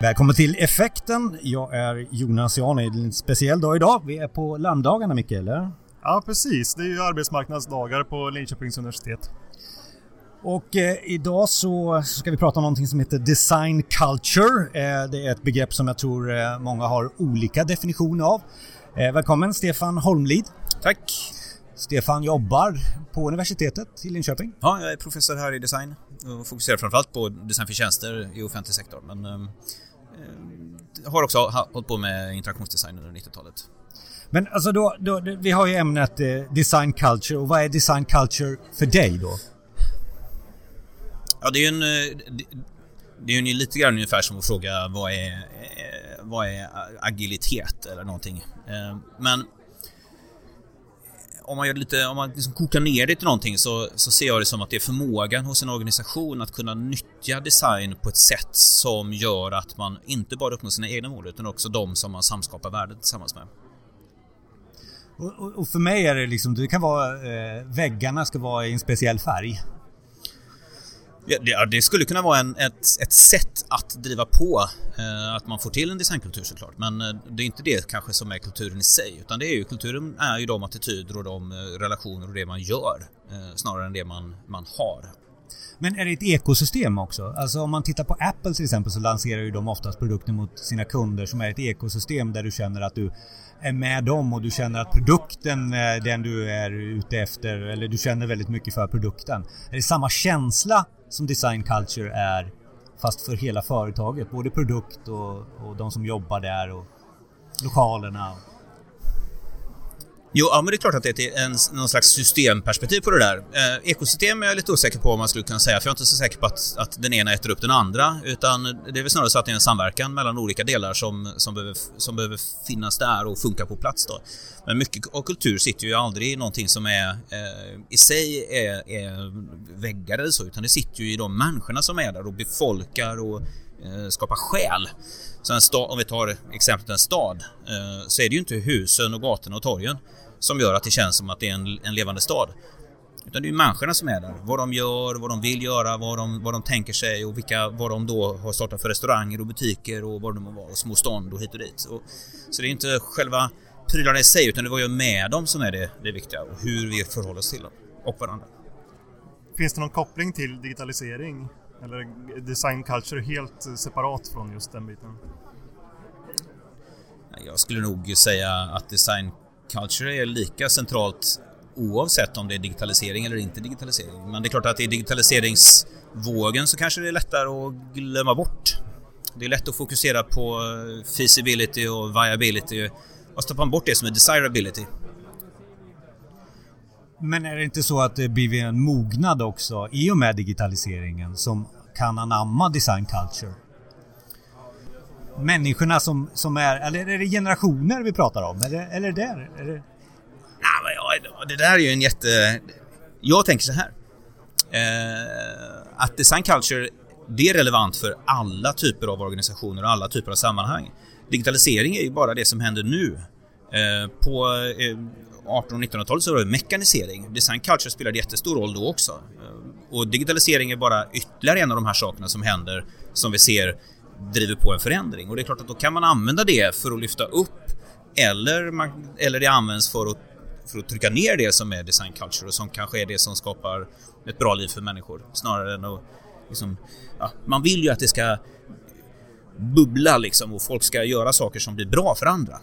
Välkommen till Effekten. Jag är Jonas Jan. Det är en speciell dag idag. Vi är på larmdagarna Micke, eller? Ja, precis. Det är ju arbetsmarknadsdagar på Linköpings universitet. Och eh, idag så ska vi prata om någonting som heter Design Culture. Eh, det är ett begrepp som jag tror eh, många har olika definitioner av. Eh, välkommen Stefan Holmlid. Tack! Stefan jobbar på universitetet i Linköping. Ja, jag är professor här i design och fokuserar framförallt på design för tjänster i offentlig sektor. Men eh, eh har också hållit på med interaktionsdesign under 90-talet. Men alltså då, då, vi har ju ämnet eh, design culture och vad är design culture för dig då? Ja, det är ju en... Eh, det är ju lite grann ungefär som att fråga vad är, eh, vad är agilitet eller någonting. Men om man, gör lite, om man liksom kokar ner det till någonting så, så ser jag det som att det är förmågan hos en organisation att kunna nyttja design på ett sätt som gör att man inte bara uppnår sina egna mål utan också de som man samskapar värdet tillsammans med. Och, och, för mig är det liksom, det kan vara, eh, väggarna ska vara i en speciell färg. Ja, det skulle kunna vara en, ett, ett sätt att driva på eh, att man får till en designkultur såklart. Men eh, det är inte det kanske som är kulturen i sig utan det är ju kulturen är ju de attityder och de eh, relationer och det man gör eh, snarare än det man, man har. Men är det ett ekosystem också? Alltså om man tittar på Apple till exempel så lanserar ju de oftast produkter mot sina kunder som är ett ekosystem där du känner att du är med dem och du känner att produkten är den du är ute efter eller du känner väldigt mycket för produkten. Är det samma känsla som design culture är fast för hela företaget? Både produkt och, och de som jobbar där och lokalerna. Jo, ja, men det är klart att det är en, någon slags systemperspektiv på det där. Eh, ekosystem är jag lite osäker på om man skulle kunna säga, för jag är inte så säker på att, att den ena äter upp den andra, utan det är väl snarare så att det är en samverkan mellan olika delar som, som, behöver, som behöver finnas där och funka på plats då. Men mycket av kultur sitter ju aldrig i någonting som är eh, i sig är, är väggar eller så, utan det sitter ju i de människorna som är där och befolkar och eh, skapar själ. Så en stad, om vi tar exemplet en stad, eh, så är det ju inte husen och gatorna och torgen som gör att det känns som att det är en, en levande stad. Utan det är människorna som är där. Vad de gör, vad de vill göra, vad de, vad de tänker sig och vilka, vad de då har startat för restauranger och butiker och vad det må vara, och små stånd och hit och dit. Och, så det är inte själva prylarna i sig utan det var ju med dem som är det, det viktiga och hur vi förhåller oss till dem och varandra. Finns det någon koppling till digitalisering? Eller design culture helt separat från just den biten? Jag skulle nog säga att design culture är lika centralt oavsett om det är digitalisering eller inte digitalisering. Men det är klart att i digitaliseringsvågen så kanske det är lättare att glömma bort. Det är lätt att fokusera på eh, feasibility och viability och så man bort det som är desirability. Men är det inte så att det blir en mognad också i och med digitaliseringen som kan anamma design culture? Människorna som, som är, eller är det generationer vi pratar om? Eller, eller där? Är det... Ja, det där är ju en jätte... Jag tänker så här. Eh, att design culture, det är relevant för alla typer av organisationer och alla typer av sammanhang. Digitalisering är ju bara det som händer nu. Eh, på eh, 1800 och 1900-talet så var det mekanisering. Design culture spelade jättestor roll då också. Eh, och digitalisering är bara ytterligare en av de här sakerna som händer som vi ser driver på en förändring. Och det är klart att då kan man använda det för att lyfta upp eller, man, eller det används för att, för att trycka ner det som är design culture och som kanske är det som skapar ett bra liv för människor snarare än att liksom, ja, man vill ju att det ska bubbla liksom och folk ska göra saker som blir bra för andra.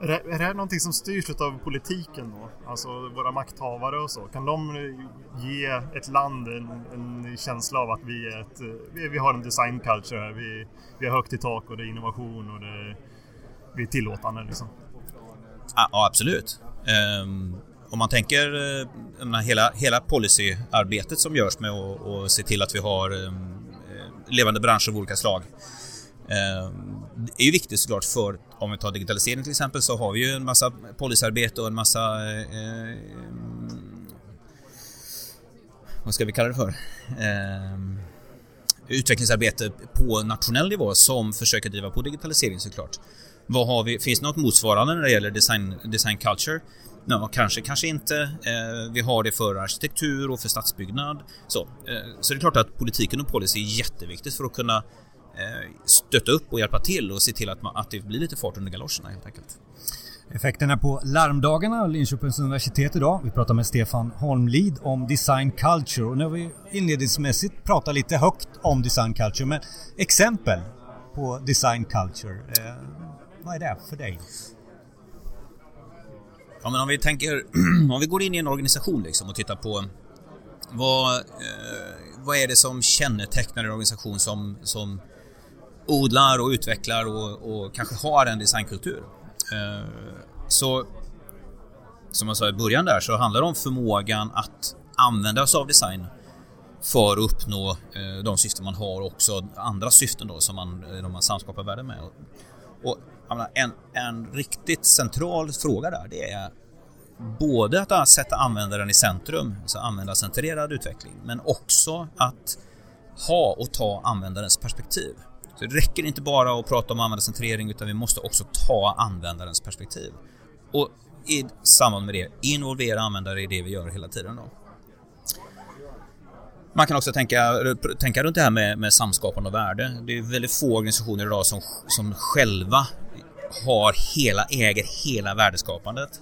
Är det, är det här någonting som styrs av politiken då? Alltså våra makthavare och så? Kan de ge ett land en, en känsla av att vi, är ett, vi, vi har en design culture här. Vi, vi har högt i tak och det är innovation och det, vi är tillåtande liksom. Ja, absolut. Um, om man tänker eh, hela, hela policyarbetet som görs med att se till att vi har um, levande branscher av olika slag ehm, är ju viktigt såklart för, om vi tar digitalisering till exempel, så har vi ju en massa policyarbete och en massa eh, eh, vad ska vi kalla det för? Eh, utvecklingsarbete på nationell nivå som försöker driva på digitalisering såklart. Vad har vi, finns det något motsvarande när det gäller design, design culture? Ja, kanske, kanske inte. Eh, vi har det för arkitektur och för stadsbyggnad. Så, eh, så det är klart att politiken och policy är jätteviktigt för att kunna stötta upp och hjälpa till och se till att, man, att det blir lite fart under galoscherna helt enkelt. Effekterna på larmdagarna, Linköpings universitet idag. Vi pratar med Stefan Holmlid om design culture och nu har vi inledningsmässigt pratat lite högt om design culture men exempel på design culture, eh, vad är det för dig? Ja men om vi tänker, om vi går in i en organisation liksom och tittar på vad, eh, vad är det som kännetecknar en organisation som, som odlar och utvecklar och, och kanske har en designkultur? Eh, så som jag sa i början där så handlar det om förmågan att använda sig av design för att uppnå eh, de syften man har och också andra syften då som man, eh, de man samskapar värde med. Och, en, en riktigt central fråga där det är både att sätta användaren i centrum, alltså användarcentrerad utveckling, men också att ha och ta användarens perspektiv. Så det räcker inte bara att prata om användarcentrering utan vi måste också ta användarens perspektiv. Och i samband med det involvera användare i det vi gör hela tiden. Då. Man kan också tänka, tänka runt det här med, med samskapande och värde. Det är väldigt få organisationer idag som, som själva har hela, äger hela värdeskapandet.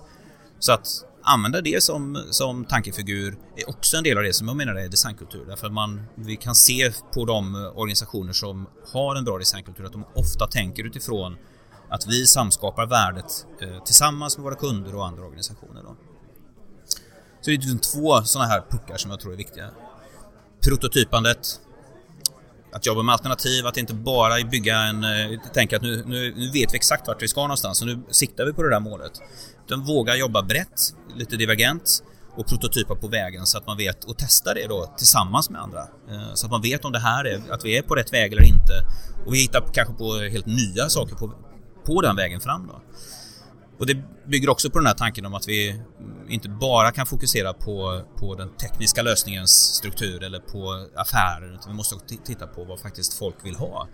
Så att använda det som, som tankefigur är också en del av det som jag menar är designkultur. Därför att man, vi kan se på de organisationer som har en bra designkultur att de ofta tänker utifrån att vi samskapar värdet eh, tillsammans med våra kunder och andra organisationer. Då. Så det är liksom två sådana här puckar som jag tror är viktiga. Prototypandet, att jobba med alternativ, att inte bara bygga en... Eh, tänka att nu, nu, nu, vet vi exakt vart vi ska någonstans och nu siktar vi på det där målet. Utan våga jobba brett, lite divergent och prototypa på vägen så att man vet och testa det då tillsammans med andra. Eh, så att man vet om det här är, att vi är på rätt väg eller inte. Och vi hittar kanske på helt nya saker på, på den vägen fram då. Och det bygger också på den här tanken om att vi inte bara kan fokusera på, på den tekniska lösningens struktur eller på affärer utan vi måste också titta på vad faktiskt folk vill ha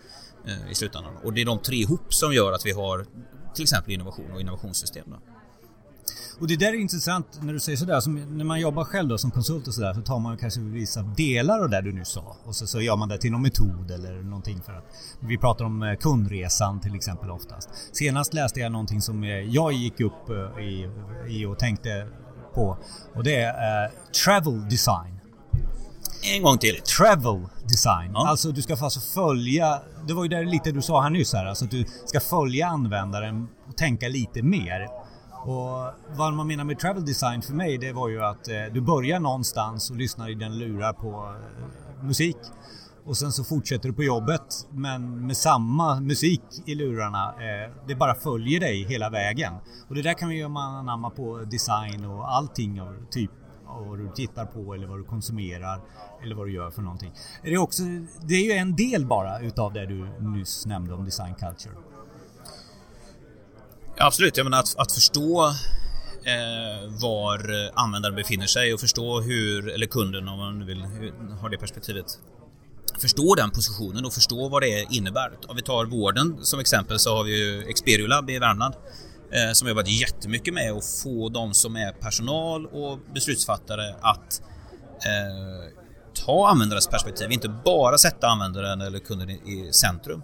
eh, i slutändan. Och det är de tre ihop som gör att vi har till exempel innovation och innovationssystem. Då. Och det där är intressant när du säger sådär. Som när man jobbar själv då som konsult och sådär så tar man kanske vissa delar av det du nu sa och så, så gör man det till någon metod eller någonting för att vi pratar om eh, kundresan till exempel oftast. Senast läste jag någonting som eh, jag gick upp eh, i, i och tänkte på och det är uh, travel design. En gång till. Travel design. Ja. Alltså du ska alltså följa, det var ju där lite du sa här nyss här, alltså att du ska följa användaren och tänka lite mer. Och vad man menar med travel design för mig det var ju att eh, du börjar någonstans och lyssnar i den lurar på eh, musik. Och sen så fortsätter du på jobbet men med samma musik i lurarna. Eh, det bara följer dig hela vägen. Och det där kan ju man anamma på design och allting av typ vad du tittar på eller vad du konsumerar eller vad du gör för någonting. Det är, också, det är ju en del bara utav det du nyss nämnde om design culture. Absolut, jag menar att, att förstå eh, var användaren befinner sig och förstå hur, eller kunden om man vill ha det perspektivet, förstå den positionen och förstå vad det innebär. Om vi tar vården som exempel så har vi ju Experiolab i Värmland eh, som jobbat jättemycket med att få de som är personal och beslutsfattare att eh, ta användarens perspektiv, inte bara sätta användaren eller kunden i, i centrum.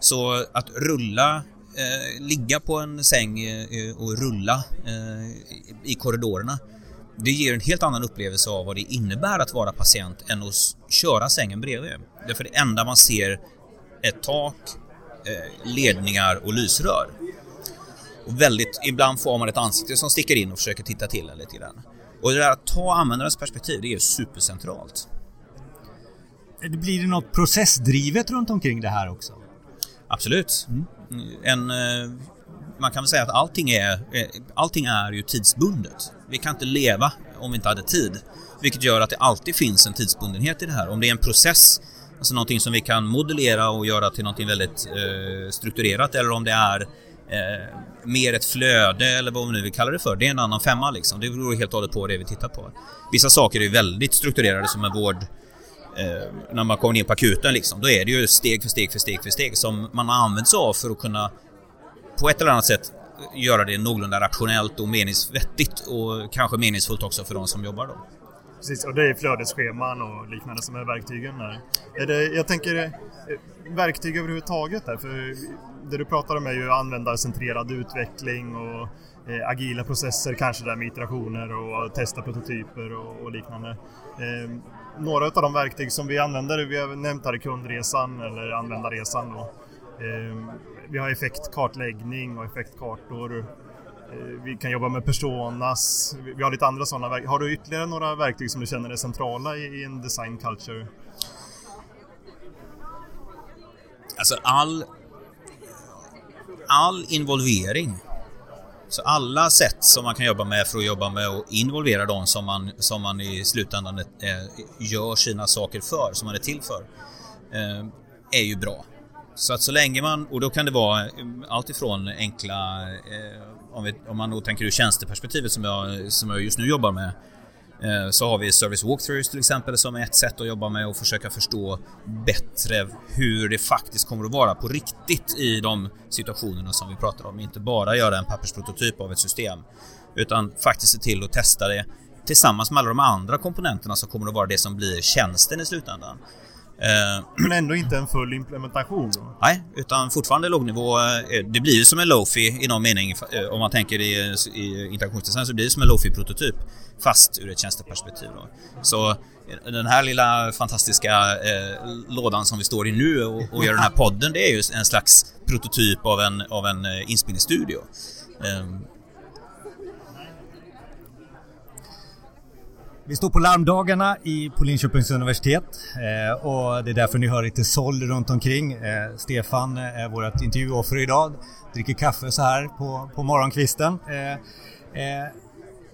Så att rulla eh, ligga på en säng eh, och rulla eh, i korridorerna. Det ger en helt annan upplevelse av vad det innebär att vara patient än att köra sängen bredvid. Därför det enda man ser är tak, eh, ledningar och lysrör. Och väldigt, ibland får man ett ansikte som sticker in och försöker titta till en lite grann. Och det där att ta användarens perspektiv, det är supercentralt. Blir det något processdrivet runt omkring det här också? Absolut. Mm. En, eh, man kan väl säga att allting är, eh, allting är ju tidsbundet. Vi kan inte leva om vi inte hade tid. Vilket gör att det alltid finns en tidsbundenhet i det här. Om det är en process, alltså någonting som vi kan modellera och göra till någonting väldigt eh, strukturerat eller om det är eh, mer ett flöde eller vad vi nu vill kalla det för. Det är en annan femma liksom. Det beror helt och hållet på det vi tittar på. Vissa saker är väldigt strukturerade som en vård eh, när man kommer in på akuten liksom, då är det ju steg för steg för steg för steg som man har använt sig av för att kunna på ett eller annat sätt göra det någorlunda rationellt och meningsvettigt och kanske meningsfullt också för de som jobbar då. Precis, och det är flödesscheman och liknande som är verktygen där. Är det, jag tänker eh, verktyg överhuvudtaget där, för det du pratar om är ju användarcentrerad utveckling och eh, agila processer kanske där med iterationer och testa prototyper och, och liknande. Eh, några av de verktyg som vi använder, vi har nämnt här kundresan eller användarresan då. Eh, vi har effektkartläggning och effektkartor. Eh, vi kan jobba med personas. Vi har lite andra sådana verktyg. Har du ytterligare några verktyg som du känner är centrala i, i en design culture? Alltså all all involvering. Så alla sätt som man kan jobba med för att jobba med och involvera dem som man, som man i slutändan eh, gör sina saker för, som man är till för, eh, är ju bra. Så att så länge man, och då kan det vara eh, allt ifrån enkla, eh, om, vi, om man då tänker ur tjänsteperspektivet som jag, som jag just nu jobbar med, Eh, så har vi service walkthroughs till exempel som är ett sätt att jobba med och försöka förstå bättre hur det faktiskt kommer att vara på riktigt i de situationerna som vi pratar om. Inte bara göra en pappersprototyp av ett system utan faktiskt se till att testa det tillsammans med alla de andra komponenterna som kommer att vara det som blir tjänsten i slutändan. Eh, Men ändå inte en full implementation? Nej, utan fortfarande lågnivå. Eh, det blir ju som en Lofi i någon mening. Eh, om man tänker i, i integrationsdesign så blir det som en Lofi-prototyp. Fast ur ett tjänsteperspektiv. Då. Så den här lilla fantastiska eh, lådan som vi står i nu och, och gör den här podden, det är ju en slags prototyp av en, av en inspelningsstudio. Eh, Vi står på larmdagarna i, på Linköpings universitet eh, och det är därför ni hör lite såll runt omkring. Eh, Stefan eh, är vårt intervjuoffer idag, dricker kaffe så här på, på morgonkvisten. Eh, eh,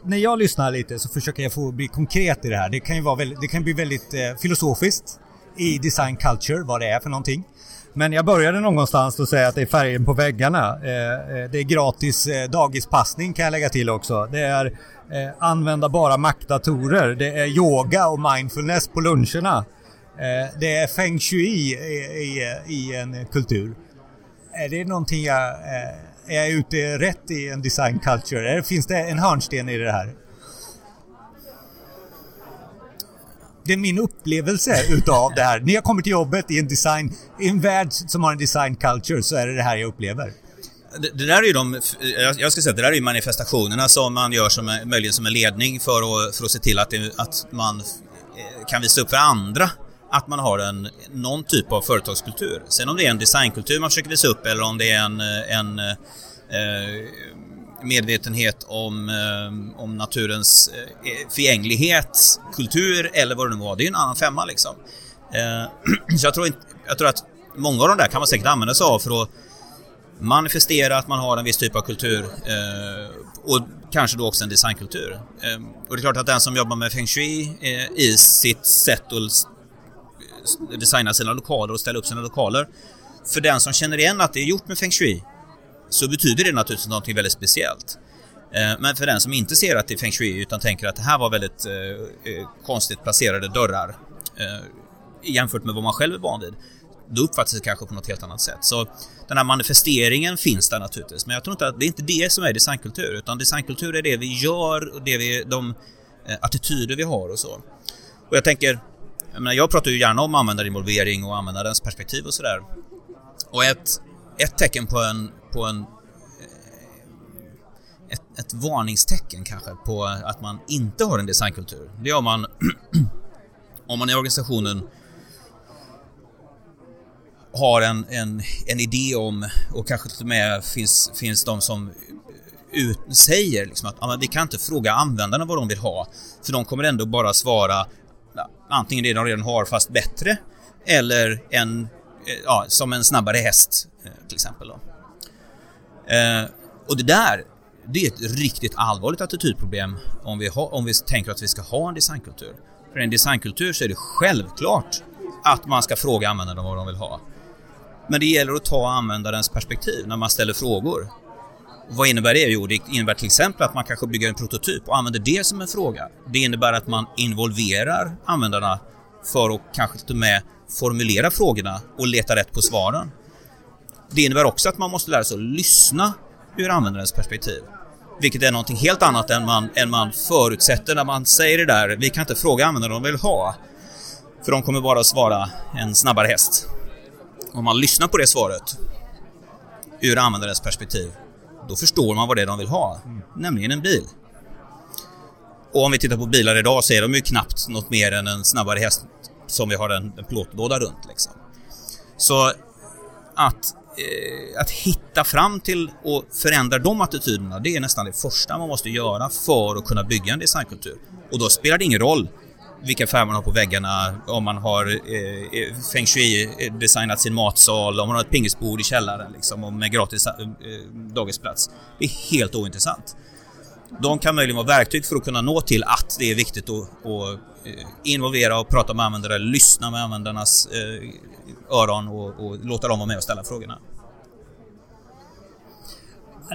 när jag lyssnar lite så försöker jag få bli konkret i det här. Det kan ju vara väldigt, det kan bli väldigt eh, filosofiskt i design culture, vad det är för någonting. Men jag började någonstans att säga att det är färgen på väggarna. Eh, eh, det är gratis eh, dagispassning kan jag lägga till också. Det är använda bara Mac-datorer. Det är yoga och mindfulness på luncherna. Det är feng shui i, en kultur. Är det någonting jag... Är jag ute rätt i en design culture? Finns det en hörnsten i det här? Det är min upplevelse utav det här. När jag kommer till jobbet i en design, i en värld som har en design culture så är det det här jag upplever. Det, det, där är ju de, jag ska säga att det där är ju manifestationerna som man gör som, möjligen som en ledning för att, för att se till att, det, att man eh, kan visa upp för andra att man har en, någon typ av företagskultur. Sen om det är en designkultur man försöker visa upp eller om det är en, eh, en eh, eh medvetenhet om, eh, om naturens eh, förgänglighet, kultur eller vad det nu var, det är ju en annan femma liksom. Eh, så jag tror, inte, jag tror att många av de där kan man säkert använda sig av för att manifestera att man har en viss typ av kultur och kanske då också en designkultur. Och det är klart att den som jobbar med feng shui i sitt sätt att designa sina lokaler och ställa upp sina lokaler. För den som känner igen att det är gjort med feng shui så betyder det naturligtvis något väldigt speciellt. Eh, men för den som inte ser att det är feng shui utan tänker att det här var väldigt eh, eh, konstigt placerade dörrar jämfört med vad man själv är van vid då uppfattas det kanske på något helt annat sätt. Så den här manifesteringen finns där naturligtvis, men jag tror inte att det är inte det som är designkultur, utan designkultur är det vi gör och det vi, de attityder vi har och så. Och jag tänker, jag, menar, jag pratar ju gärna om användarinvolvering och användarens perspektiv och sådär. Och ett, ett tecken på en, på en eh, ett, ett varningstecken kanske på att man inte har en designkultur. Det är om man om man i organisationen har en, en, en idé om och kanske till och med finns, finns de som ut, säger liksom att ja, vi kan inte fråga användarna vad de vill ha för de kommer ändå bara svara antingen det de redan har fast bättre eller en, Eh, ja, som en snabbare häst eh, till exempel. Då. Eh, och det där det är ett riktigt allvarligt attitydproblem om vi, ha, om vi tänker att vi ska ha en designkultur. För i en designkultur så är det självklart att man ska fråga användarna vad de vill ha. Men det gäller att ta användarens perspektiv när man ställer frågor. Vad innebär det? Jo, det innebär till exempel att man kanske bygger en prototyp och använder det som en fråga. Det innebär att man involverar användarna för att kanske till och med formulera frågorna och leta rätt på svaren. Det innebär också att man måste lära sig att lyssna ur användarens perspektiv. Vilket är någonting helt annat än man, än man förutsätter när man säger det där. Vi kan inte fråga användarna vad de vill ha. För de kommer bara att svara en snabbare häst. Om man lyssnar på det svaret ur användarens perspektiv, då förstår man vad det är de vill ha. Mm. Nämligen en bil. Och om vi tittar på bilar idag så är de ju knappt något mer än en snabbare häst som vi har en, en plåtlåda runt. Liksom. Så att, eh, att hitta fram till och förändra de attityderna, det är nästan det första man måste göra för att kunna bygga en designkultur. Och då spelar det ingen roll vilka färger man har på väggarna, om man har eh, eh feng shui-designat eh, sin matsal, om man har ett pingisbord i källaren liksom, och med gratis eh, eh dagisplats. Det är helt ointressant. De kan möjligen vara verktyg för att kunna nå till att det är viktigt att, att eh, involvera och prata med användare, lyssna med användarnas eh, öron och, och låta dem vara med och ställa frågorna.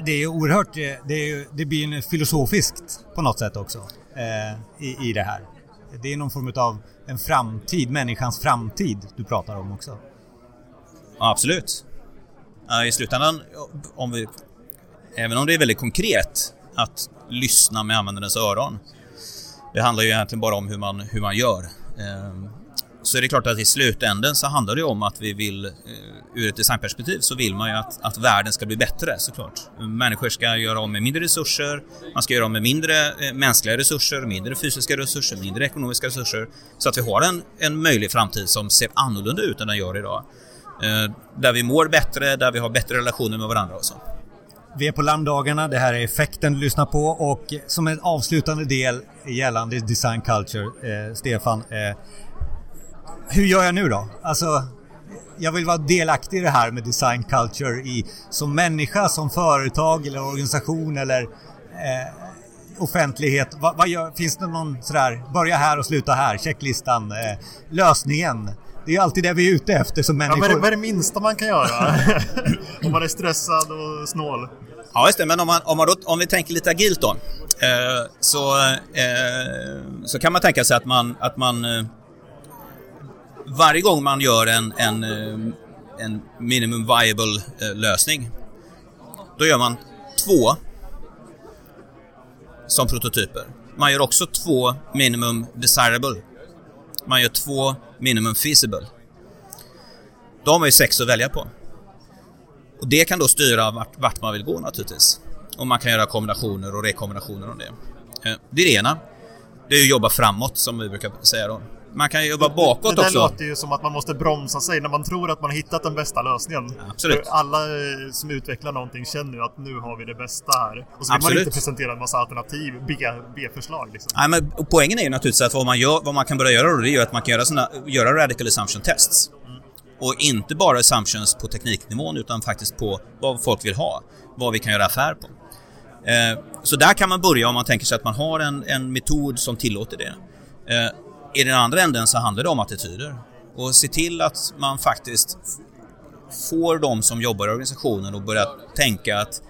Det är oerhört, det, är, det blir filosofiskt på något sätt också eh, i, i det här. Det är någon form av en framtid, människans framtid du pratar om också. Ja, absolut. I slutändan, om vi, även om det är väldigt konkret att lyssna med användarens öron. Det handlar ju egentligen bara om hur man, hur man gör. Ehm, så är det klart att i slutänden så handlar det om att vi vill, eh, ur ett designperspektiv, så vill man ju att, att världen ska bli bättre såklart. Människor ska göra om med mindre resurser, man ska göra om med mindre eh, mänskliga resurser, mindre fysiska resurser, mindre ekonomiska resurser. Så att vi har en, en möjlig framtid som ser annorlunda ut än den gör idag. Eh, där vi mår bättre, där vi har bättre relationer med varandra och så. Vi är på Larmdagarna, det här är effekten du lyssnar på och som en avslutande del gällande design culture, eh, Stefan. Eh, hur gör jag nu då? Alltså, jag vill vara delaktig i det här med design culture i, som människa, som företag eller organisation eller eh, offentlighet. Va, vad gör, finns det någon sådär, börja här och sluta här, checklistan, eh, lösningen? Det är alltid det vi är ute efter som människor. Ja, vad, är det, vad är det minsta man kan göra? om man är stressad och snål. Ja, just det. Men om, man, om, man då, om vi tänker lite agilt då. Eh, så, eh, så kan man tänka sig att man, att man eh, varje gång man gör en, en, eh, en minimum viable eh, lösning, då gör man två som prototyper. Man gör också två minimum desirable. Man gör två minimum feasible. Då har man ju sex att välja på. Och det kan då styra vart, vart man vill gå naturligtvis. Och man kan göra kombinationer och rekombinationer om det. Eh, det är det ena. Det är att jobba framåt som vi brukar säga då. Man kan jobba bakåt också. Det där låter ju som att man måste bromsa sig när man tror att man har hittat den bästa lösningen. Absolut. För alla eh, som utvecklar någonting känner ju att nu har vi det bästa här. Och så vill Absolut. man inte presentera en massa alternativ, B-förslag liksom. Nej, men poängen är ju naturligtvis att vad man, gör, vad man kan börja göra då, det är ju att man kan göra, såna, göra radical assumption tests. Mm. Och inte bara assumptions på tekniknivån utan faktiskt på vad folk vill ha. Vad vi kan göra affär på. Eh, så där kan man börja om man tänker sig att man har en, en metod som tillåter det. Eh, i den andra änden så handlar det om attityder. Och se till att man faktiskt får de som jobbar i organisationen att börja tänka att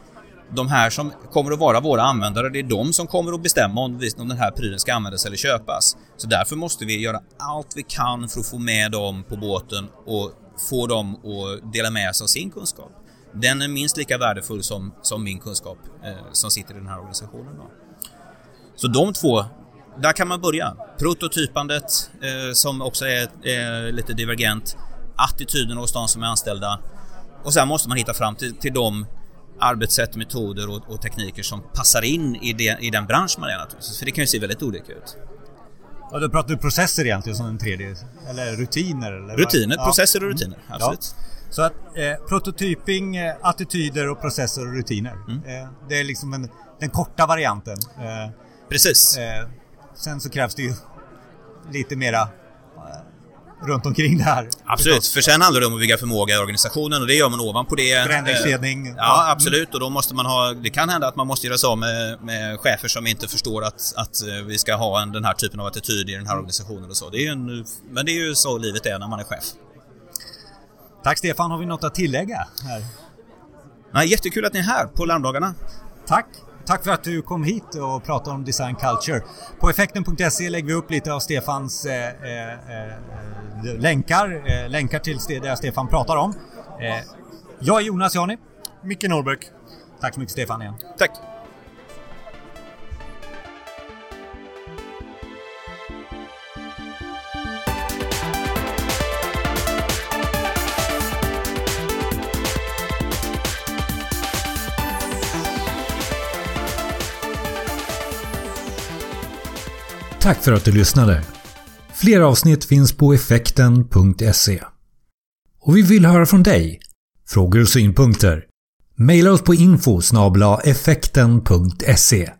de här som kommer att vara våra användare, det är de som kommer att bestämma om, den här prylen ska användas eller köpas. Så därför måste vi göra allt vi kan för att få med dem på båten och få dem att dela med sig av sin kunskap. Den är minst lika värdefull som, som min kunskap eh, som sitter i den här organisationen. Då. Så de två där kan man börja. Prototypandet eh, som också är eh, lite divergent. Attityden hos de som är anställda. Och sen måste man hitta fram till, till de arbetssätt, metoder och, och, tekniker som passar in i, det, i den bransch man är naturligtvis. För det kan ju se väldigt olika ut. Ja, då pratar du processer egentligen som en tredje, eller rutiner? Eller rutiner, ja. processer och rutiner, mm. absolut. Ja. Så att eh, prototyping, eh, attityder och processer och rutiner. Mm. Eh, det är liksom en, den korta varianten. Eh, Precis. Sen så krävs det ju lite mera eh, runt omkring det här. Absolut, förstås. för sen handlar det om att bygga förmåga i organisationen och det gör man ovanpå det. Förändringsledning. Eh, ja, absolut. Och då måste man ha, det kan hända att man måste göra sig av med, med chefer som inte förstår att, att eh, vi ska ha en, den här typen av attityd i den här organisationen och så. Det är en, men det är ju så livet är när man är chef. Tack Stefan, har vi något att tillägga? Här? Nej, jättekul att ni är här på Larmdagarna. Tack! Tack för att du kom hit och pratade om design culture. På effekten.se lägger vi upp lite av Stefans eh, eh, eh länkar, eh, länkar till det Stefan pratar om. Eh, jag är Jonas Jani. Micke Norbeck. Tack så mycket Stefan igen. Tack. Tack för att du lyssnade! Fler avsnitt finns på effekten.se. Och vi vill höra från dig. Frågor och synpunkter? Maila oss på info effekten.se